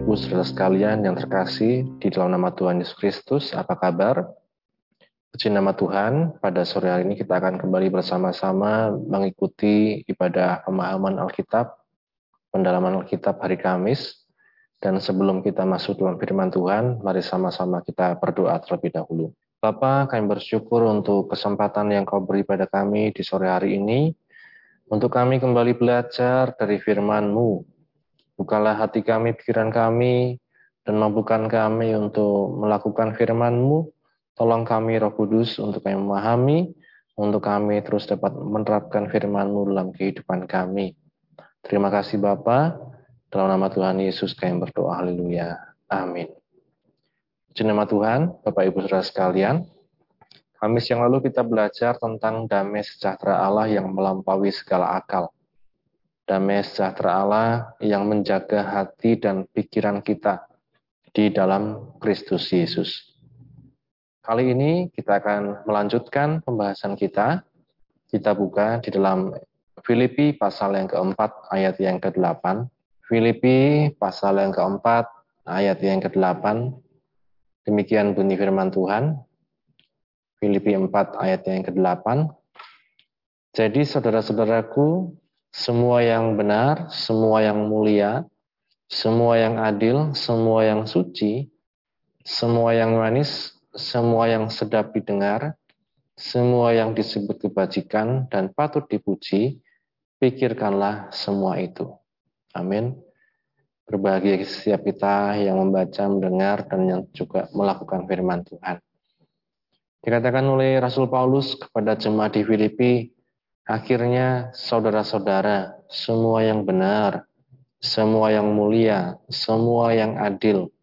Bapak Ibu saudara sekalian yang terkasih di dalam nama Tuhan Yesus Kristus, apa kabar? Puji nama Tuhan, pada sore hari ini kita akan kembali bersama-sama mengikuti ibadah pemahaman Alkitab, pendalaman Alkitab hari Kamis. Dan sebelum kita masuk dalam firman Tuhan, mari sama-sama kita berdoa terlebih dahulu. Bapa, kami bersyukur untuk kesempatan yang kau beri pada kami di sore hari ini, untuk kami kembali belajar dari firman-Mu, Bukalah hati kami, pikiran kami, dan mampukan kami untuk melakukan firman-Mu. Tolong kami, Roh Kudus, untuk kami memahami, untuk kami terus dapat menerapkan firman-Mu dalam kehidupan kami. Terima kasih Bapa. Dalam nama Tuhan Yesus kami berdoa. Haleluya. Amin. Puji nama Tuhan, Bapak Ibu Saudara sekalian. Kamis yang lalu kita belajar tentang damai sejahtera Allah yang melampaui segala akal damai sejahtera Allah yang menjaga hati dan pikiran kita di dalam Kristus Yesus. Kali ini kita akan melanjutkan pembahasan kita. Kita buka di dalam Filipi pasal yang keempat ayat yang ke-8. Filipi pasal yang keempat ayat yang ke-8. Demikian bunyi firman Tuhan. Filipi 4 ayat yang ke-8. Jadi saudara-saudaraku, semua yang benar, semua yang mulia, semua yang adil, semua yang suci, semua yang manis, semua yang sedap didengar, semua yang disebut kebajikan dan patut dipuji, pikirkanlah semua itu. Amin. Berbahagia setiap kita yang membaca, mendengar, dan yang juga melakukan firman Tuhan. Dikatakan oleh Rasul Paulus kepada jemaat di Filipi, Akhirnya, saudara-saudara, semua yang benar, semua yang mulia, semua yang adil,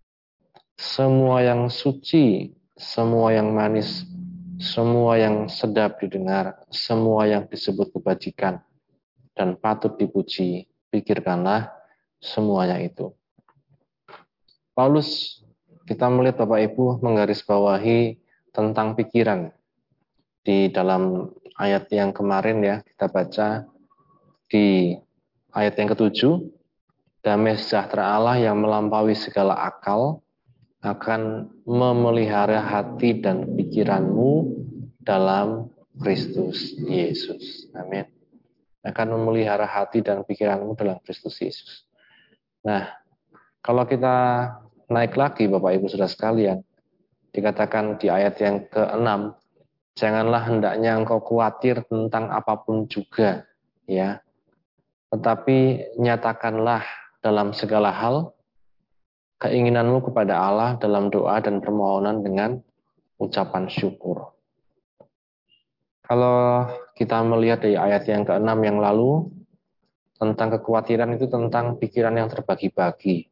semua yang suci, semua yang manis, semua yang sedap didengar, semua yang disebut kebajikan, dan patut dipuji, pikirkanlah semuanya itu. Paulus, kita melihat Bapak Ibu menggarisbawahi tentang pikiran di dalam ayat yang kemarin ya kita baca di ayat yang ketujuh damai sejahtera Allah yang melampaui segala akal akan memelihara hati dan pikiranmu dalam Kristus Yesus. Amin. Akan memelihara hati dan pikiranmu dalam Kristus Yesus. Nah, kalau kita naik lagi Bapak Ibu Saudara sekalian, dikatakan di ayat yang ke-6 Janganlah hendaknya engkau khawatir tentang apa pun juga, ya. Tetapi nyatakanlah dalam segala hal keinginanmu kepada Allah dalam doa dan permohonan dengan ucapan syukur. Kalau kita melihat dari ayat yang ke-6 yang lalu, tentang kekhawatiran itu tentang pikiran yang terbagi-bagi.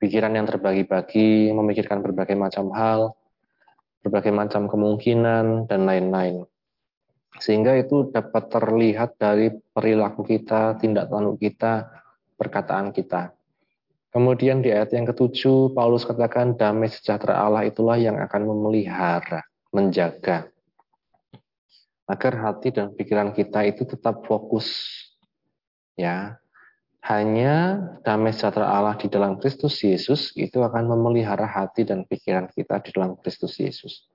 Pikiran yang terbagi-bagi, memikirkan berbagai macam hal, berbagai macam kemungkinan, dan lain-lain. Sehingga itu dapat terlihat dari perilaku kita, tindak tanduk kita, perkataan kita. Kemudian di ayat yang ketujuh, Paulus katakan damai sejahtera Allah itulah yang akan memelihara, menjaga. Agar hati dan pikiran kita itu tetap fokus. Ya, hanya damai sejahtera Allah di dalam Kristus Yesus itu akan memelihara hati dan pikiran kita di dalam Kristus Yesus.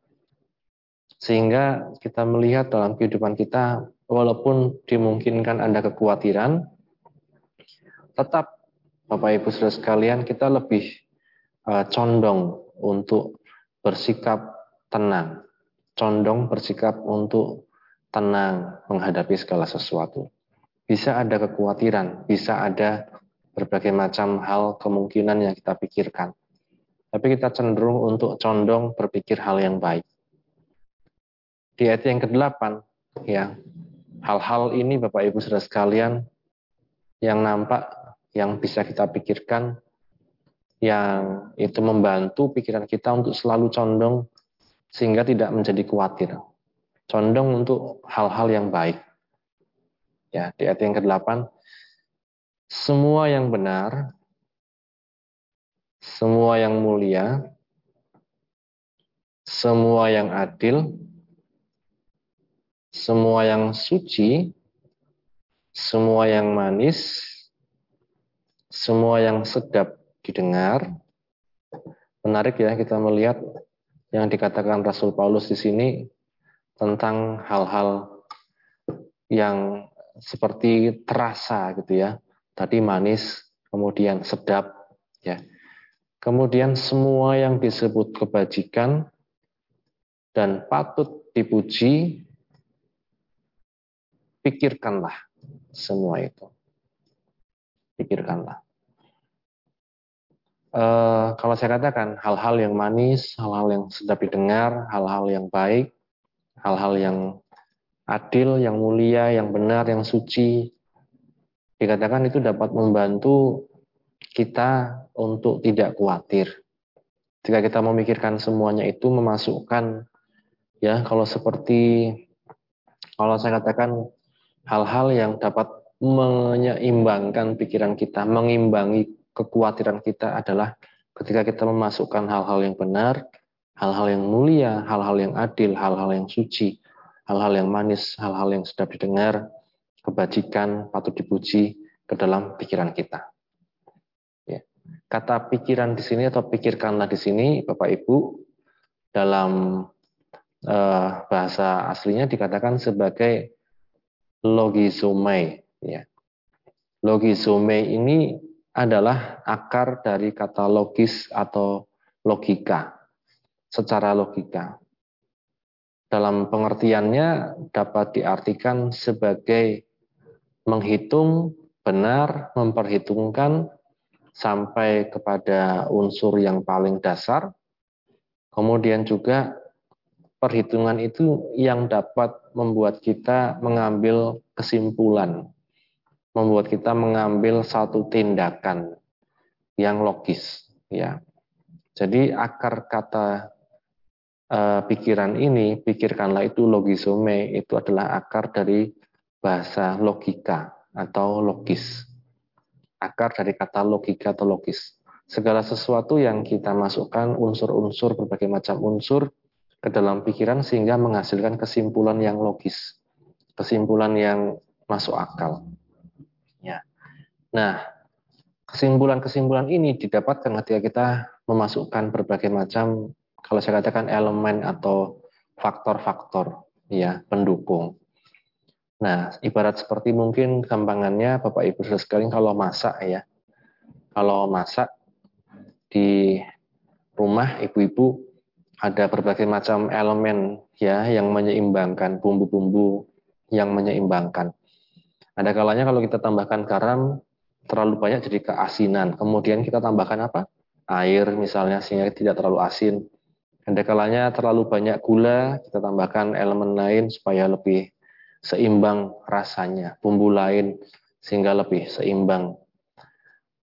Sehingga kita melihat dalam kehidupan kita, walaupun dimungkinkan ada kekhawatiran, tetap Bapak Ibu Saudara sekalian, kita lebih uh, condong untuk bersikap tenang, condong bersikap untuk tenang menghadapi segala sesuatu bisa ada kekhawatiran, bisa ada berbagai macam hal kemungkinan yang kita pikirkan. Tapi kita cenderung untuk condong berpikir hal yang baik. Di ayat yang ke-8, ya, hal-hal ini Bapak Ibu Saudara sekalian yang nampak, yang bisa kita pikirkan, yang itu membantu pikiran kita untuk selalu condong sehingga tidak menjadi khawatir. Condong untuk hal-hal yang baik. Ya, di ayat yang ke-8, semua yang benar, semua yang mulia, semua yang adil, semua yang suci, semua yang manis, semua yang sedap didengar. Menarik ya kita melihat yang dikatakan Rasul Paulus di sini tentang hal-hal yang seperti terasa gitu ya. Tadi manis, kemudian sedap ya. Kemudian semua yang disebut kebajikan dan patut dipuji, pikirkanlah semua itu. Pikirkanlah. Uh, kalau saya katakan hal-hal yang manis, hal-hal yang sedap didengar, hal-hal yang baik, hal-hal yang adil, yang mulia, yang benar, yang suci, dikatakan itu dapat membantu kita untuk tidak khawatir. Jika kita memikirkan semuanya itu memasukkan ya kalau seperti kalau saya katakan hal-hal yang dapat menyeimbangkan pikiran kita, mengimbangi kekhawatiran kita adalah ketika kita memasukkan hal-hal yang benar, hal-hal yang mulia, hal-hal yang adil, hal-hal yang suci, hal-hal yang manis, hal-hal yang sedap didengar, kebajikan, patut dipuji ke dalam pikiran kita. Kata pikiran di sini atau pikirkanlah di sini, Bapak Ibu, dalam uh, bahasa aslinya dikatakan sebagai logisome. Ya. Logisome ini adalah akar dari kata logis atau logika, secara logika. Dalam pengertiannya dapat diartikan sebagai menghitung benar, memperhitungkan, sampai kepada unsur yang paling dasar. Kemudian juga perhitungan itu yang dapat membuat kita mengambil kesimpulan, membuat kita mengambil satu tindakan yang logis, ya. Jadi akar kata uh, pikiran ini, pikirkanlah itu logisome, itu adalah akar dari bahasa logika atau logis akar dari kata logika atau logis. Segala sesuatu yang kita masukkan unsur-unsur berbagai macam unsur ke dalam pikiran sehingga menghasilkan kesimpulan yang logis, kesimpulan yang masuk akal. Ya. Nah, kesimpulan-kesimpulan ini didapatkan ketika kita memasukkan berbagai macam kalau saya katakan elemen atau faktor-faktor ya pendukung Nah, ibarat seperti mungkin gampangannya Bapak Ibu sudah sekalian kalau masak ya. Kalau masak di rumah ibu-ibu ada berbagai macam elemen ya yang menyeimbangkan bumbu-bumbu yang menyeimbangkan. Ada kalanya kalau kita tambahkan garam terlalu banyak jadi keasinan. Kemudian kita tambahkan apa? Air misalnya sehingga tidak terlalu asin. Ada kalanya terlalu banyak gula, kita tambahkan elemen lain supaya lebih seimbang rasanya, bumbu lain sehingga lebih seimbang.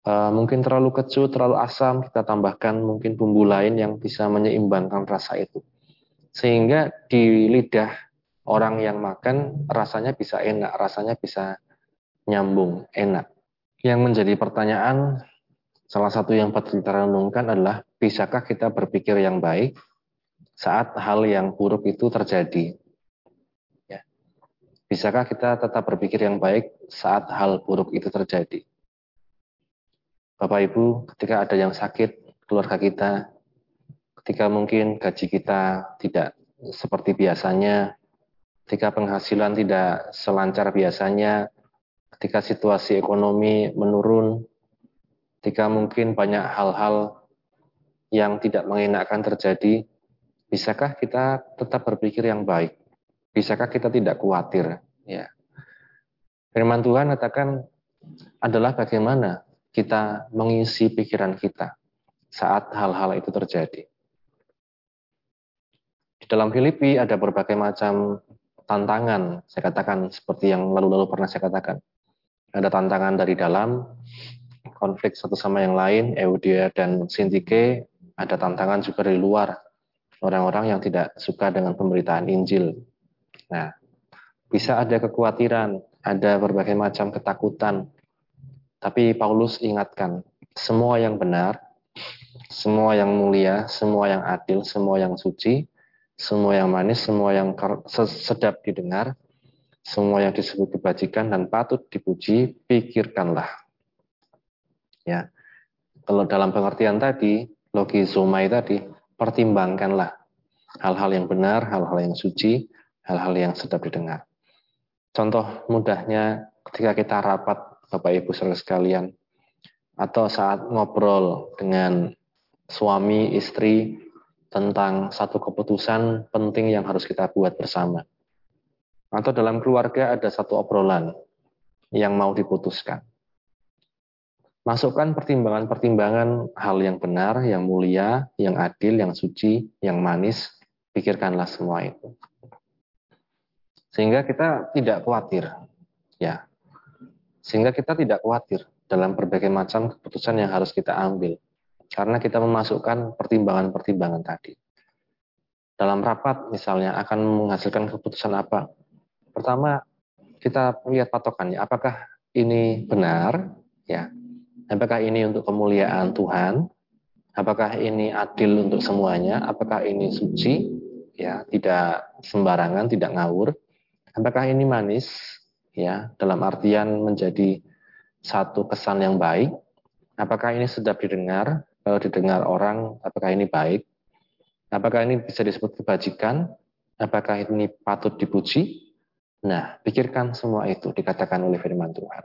Uh, mungkin terlalu kecut, terlalu asam, kita tambahkan mungkin bumbu lain yang bisa menyeimbangkan rasa itu. Sehingga di lidah orang yang makan rasanya bisa enak, rasanya bisa nyambung, enak. Yang menjadi pertanyaan, salah satu yang patut kita renungkan adalah, bisakah kita berpikir yang baik saat hal yang buruk itu terjadi? Bisakah kita tetap berpikir yang baik saat hal buruk itu terjadi? Bapak Ibu, ketika ada yang sakit, keluarga kita, ketika mungkin gaji kita tidak seperti biasanya, ketika penghasilan tidak selancar biasanya, ketika situasi ekonomi menurun, ketika mungkin banyak hal-hal yang tidak mengenakan terjadi, bisakah kita tetap berpikir yang baik? Bisakah kita tidak khawatir? Ya. Firman Tuhan katakan adalah bagaimana kita mengisi pikiran kita saat hal-hal itu terjadi. Di dalam Filipi ada berbagai macam tantangan, saya katakan seperti yang lalu-lalu pernah saya katakan. Ada tantangan dari dalam, konflik satu sama yang lain, Eudia dan Sintike, ada tantangan juga dari luar, orang-orang yang tidak suka dengan pemberitaan Injil, Nah, bisa ada kekhawatiran, ada berbagai macam ketakutan. Tapi Paulus ingatkan, semua yang benar, semua yang mulia, semua yang adil, semua yang suci, semua yang manis, semua yang sedap didengar, semua yang disebut kebajikan dan patut dipuji, pikirkanlah. Ya. Kalau dalam pengertian tadi, logizomai tadi, pertimbangkanlah hal-hal yang benar, hal-hal yang suci, hal-hal yang sedap didengar. Contoh mudahnya ketika kita rapat Bapak Ibu saudara sekalian, atau saat ngobrol dengan suami istri tentang satu keputusan penting yang harus kita buat bersama. Atau dalam keluarga ada satu obrolan yang mau diputuskan. Masukkan pertimbangan-pertimbangan hal yang benar, yang mulia, yang adil, yang suci, yang manis. Pikirkanlah semua itu. Sehingga kita tidak khawatir. Ya. Sehingga kita tidak khawatir dalam berbagai macam keputusan yang harus kita ambil. Karena kita memasukkan pertimbangan-pertimbangan tadi. Dalam rapat misalnya akan menghasilkan keputusan apa? Pertama, kita lihat patokannya. Apakah ini benar? Ya, Apakah ini untuk kemuliaan Tuhan? Apakah ini adil untuk semuanya? Apakah ini suci? Ya, tidak sembarangan, tidak ngawur. Apakah ini manis? Ya, dalam artian menjadi satu kesan yang baik. Apakah ini sedap didengar? Kalau didengar orang, apakah ini baik? Apakah ini bisa disebut kebajikan? Apakah ini patut dipuji? Nah, pikirkan semua itu dikatakan oleh firman Tuhan.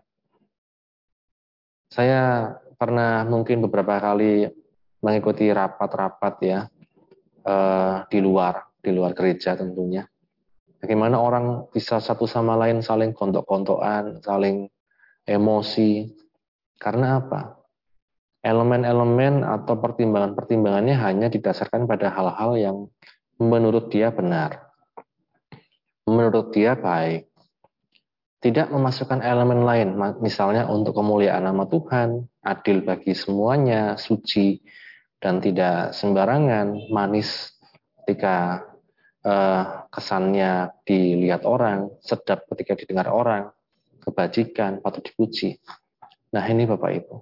Saya pernah mungkin beberapa kali mengikuti rapat-rapat ya eh, di luar di luar gereja tentunya. Bagaimana orang bisa satu sama lain saling kontok-kontokan, saling emosi. Karena apa? Elemen-elemen atau pertimbangan-pertimbangannya hanya didasarkan pada hal-hal yang menurut dia benar. Menurut dia baik tidak memasukkan elemen lain, misalnya untuk kemuliaan nama Tuhan, adil bagi semuanya, suci, dan tidak sembarangan, manis ketika uh, kesannya dilihat orang, sedap ketika didengar orang, kebajikan, patut dipuji. Nah ini Bapak Ibu.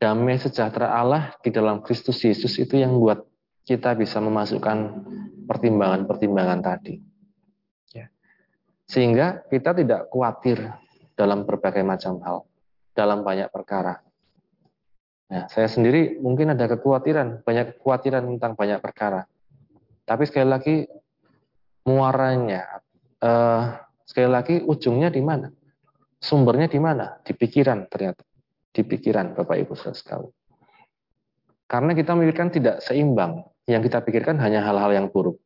Damai sejahtera Allah di dalam Kristus Yesus itu yang buat kita bisa memasukkan pertimbangan-pertimbangan tadi. Sehingga kita tidak khawatir dalam berbagai macam hal, dalam banyak perkara. Nah, saya sendiri mungkin ada kekhawatiran, banyak kekhawatiran tentang banyak perkara. Tapi sekali lagi, muaranya, eh, sekali lagi ujungnya di mana? Sumbernya di mana? Di pikiran ternyata. Di pikiran Bapak Ibu sekali. Karena kita memikirkan tidak seimbang. Yang kita pikirkan hanya hal-hal yang buruk.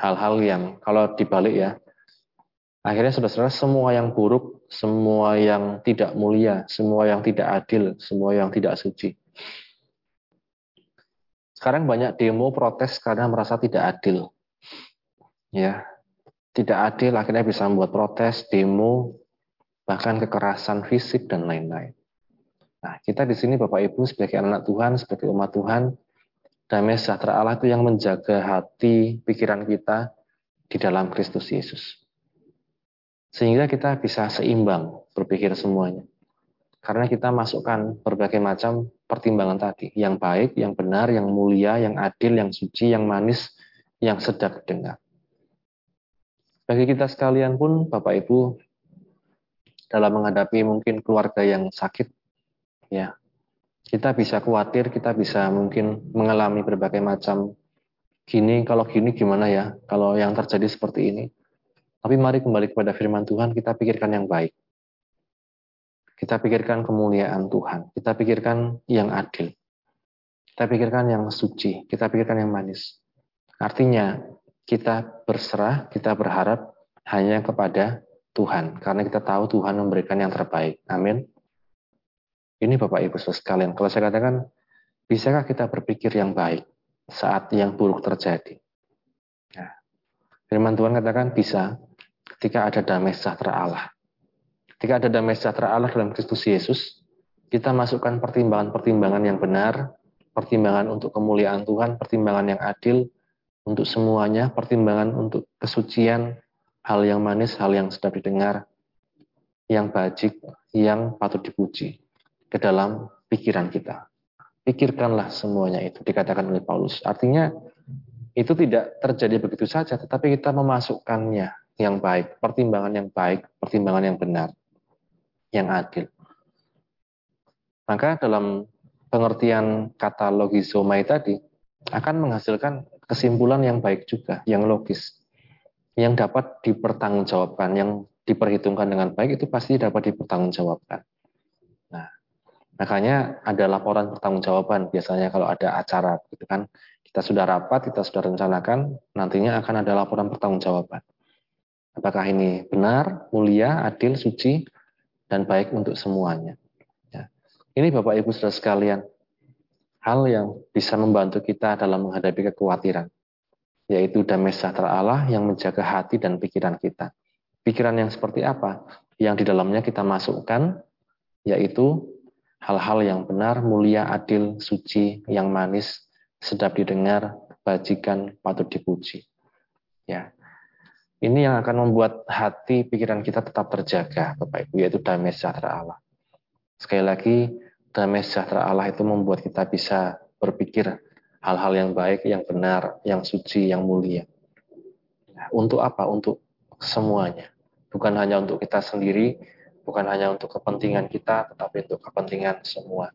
Hal-hal yang kalau dibalik ya, Akhirnya saudara-saudara semua yang buruk, semua yang tidak mulia, semua yang tidak adil, semua yang tidak suci. Sekarang banyak demo protes karena merasa tidak adil. Ya, tidak adil akhirnya bisa membuat protes, demo, bahkan kekerasan fisik dan lain-lain. Nah, kita di sini Bapak Ibu sebagai anak Tuhan, sebagai umat Tuhan, damai sejahtera Allah itu yang menjaga hati, pikiran kita di dalam Kristus Yesus. Sehingga kita bisa seimbang berpikir semuanya. Karena kita masukkan berbagai macam pertimbangan tadi. Yang baik, yang benar, yang mulia, yang adil, yang suci, yang manis, yang sedap dengar. Bagi kita sekalian pun, Bapak Ibu, dalam menghadapi mungkin keluarga yang sakit, ya kita bisa khawatir, kita bisa mungkin mengalami berbagai macam gini, kalau gini gimana ya, kalau yang terjadi seperti ini. Tapi mari kembali kepada firman Tuhan, kita pikirkan yang baik. Kita pikirkan kemuliaan Tuhan. Kita pikirkan yang adil. Kita pikirkan yang suci. Kita pikirkan yang manis. Artinya, kita berserah, kita berharap hanya kepada Tuhan. Karena kita tahu Tuhan memberikan yang terbaik. Amin. Ini Bapak Ibu sekalian. Kalau saya katakan, bisakah kita berpikir yang baik saat yang buruk terjadi? Nah, firman Tuhan katakan bisa ketika ada damai sejahtera Allah. Ketika ada damai sejahtera Allah dalam Kristus Yesus, kita masukkan pertimbangan-pertimbangan yang benar, pertimbangan untuk kemuliaan Tuhan, pertimbangan yang adil untuk semuanya, pertimbangan untuk kesucian, hal yang manis, hal yang sedap didengar, yang bajik, yang patut dipuji ke dalam pikiran kita. Pikirkanlah semuanya itu, dikatakan oleh Paulus. Artinya, itu tidak terjadi begitu saja, tetapi kita memasukkannya yang baik, pertimbangan yang baik, pertimbangan yang benar, yang adil. Maka dalam pengertian kata logizomai tadi akan menghasilkan kesimpulan yang baik juga, yang logis, yang dapat dipertanggungjawabkan, yang diperhitungkan dengan baik itu pasti dapat dipertanggungjawabkan. Nah, makanya ada laporan pertanggungjawaban biasanya kalau ada acara gitu kan. Kita sudah rapat, kita sudah rencanakan, nantinya akan ada laporan pertanggungjawaban. Apakah ini benar, mulia, adil, suci, dan baik untuk semuanya. Ya. Ini Bapak Ibu Saudara sekalian, hal yang bisa membantu kita dalam menghadapi kekhawatiran, yaitu damai sejahtera Allah yang menjaga hati dan pikiran kita. Pikiran yang seperti apa? Yang di dalamnya kita masukkan, yaitu hal-hal yang benar, mulia, adil, suci, yang manis, sedap didengar, bajikan, patut dipuji. Ya, ini yang akan membuat hati pikiran kita tetap terjaga, Bapak Ibu, yaitu damai sejahtera Allah. Sekali lagi, damai sejahtera Allah itu membuat kita bisa berpikir hal-hal yang baik, yang benar, yang suci, yang mulia. Untuk apa? Untuk semuanya. Bukan hanya untuk kita sendiri, bukan hanya untuk kepentingan kita, tetapi untuk kepentingan semua.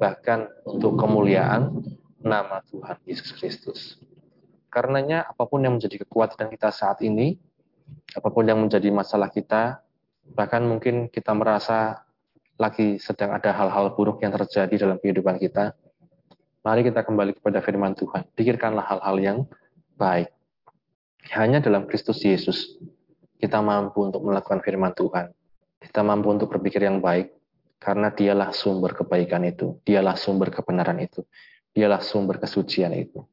Bahkan untuk kemuliaan nama Tuhan Yesus Kristus. Karenanya apa pun yang menjadi kekuatan kita saat ini, apa pun yang menjadi masalah kita, bahkan mungkin kita merasa lagi sedang ada hal-hal buruk yang terjadi dalam kehidupan kita, mari kita kembali kepada firman Tuhan. Pikirkanlah hal-hal yang baik. Hanya dalam Kristus Yesus kita mampu untuk melakukan firman Tuhan. Kita mampu untuk berpikir yang baik karena dialah sumber kebaikan itu, dialah sumber kebenaran itu, dialah sumber kesucian itu.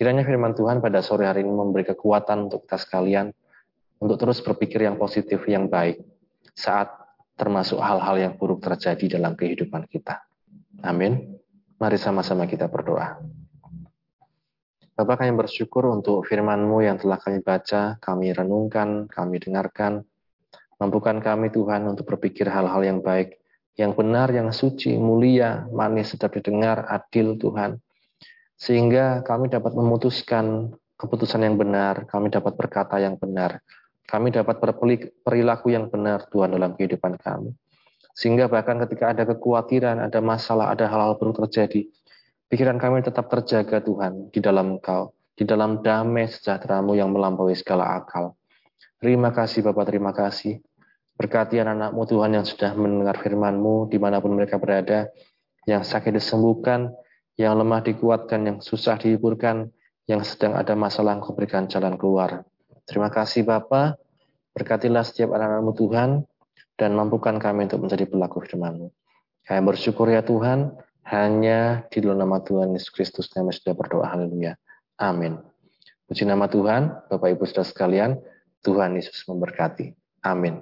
Kiranya firman Tuhan pada sore hari ini memberi kekuatan untuk kita sekalian untuk terus berpikir yang positif, yang baik saat termasuk hal-hal yang buruk terjadi dalam kehidupan kita. Amin. Mari sama-sama kita berdoa. Bapak kami bersyukur untuk firman-Mu yang telah kami baca, kami renungkan, kami dengarkan. Mampukan kami Tuhan untuk berpikir hal-hal yang baik, yang benar, yang suci, mulia, manis, sedap didengar, adil Tuhan. Sehingga kami dapat memutuskan keputusan yang benar, kami dapat berkata yang benar, kami dapat berperilaku yang benar Tuhan dalam kehidupan kami. Sehingga bahkan ketika ada kekhawatiran, ada masalah, ada hal-hal buruk terjadi, pikiran kami tetap terjaga Tuhan di dalam Engkau, di dalam damai sejahtera-Mu yang melampaui segala akal. Terima kasih Bapak, terima kasih. Berkati anak-anakmu Tuhan yang sudah mendengar firman-Mu di mana pun mereka berada, yang sakit disembuhkan, yang lemah dikuatkan, yang susah dihiburkan, yang sedang ada masalah Engkau berikan jalan keluar. Terima kasih Bapa, berkatilah setiap anak-anakmu Tuhan, dan mampukan kami untuk menjadi pelaku firman-Mu. Kami bersyukur ya Tuhan, hanya di dalam nama Tuhan Yesus Kristus kami sudah berdoa. Haleluya. Amin. Puji nama Tuhan, Bapak Ibu Saudara sekalian, Tuhan Yesus memberkati. Amin.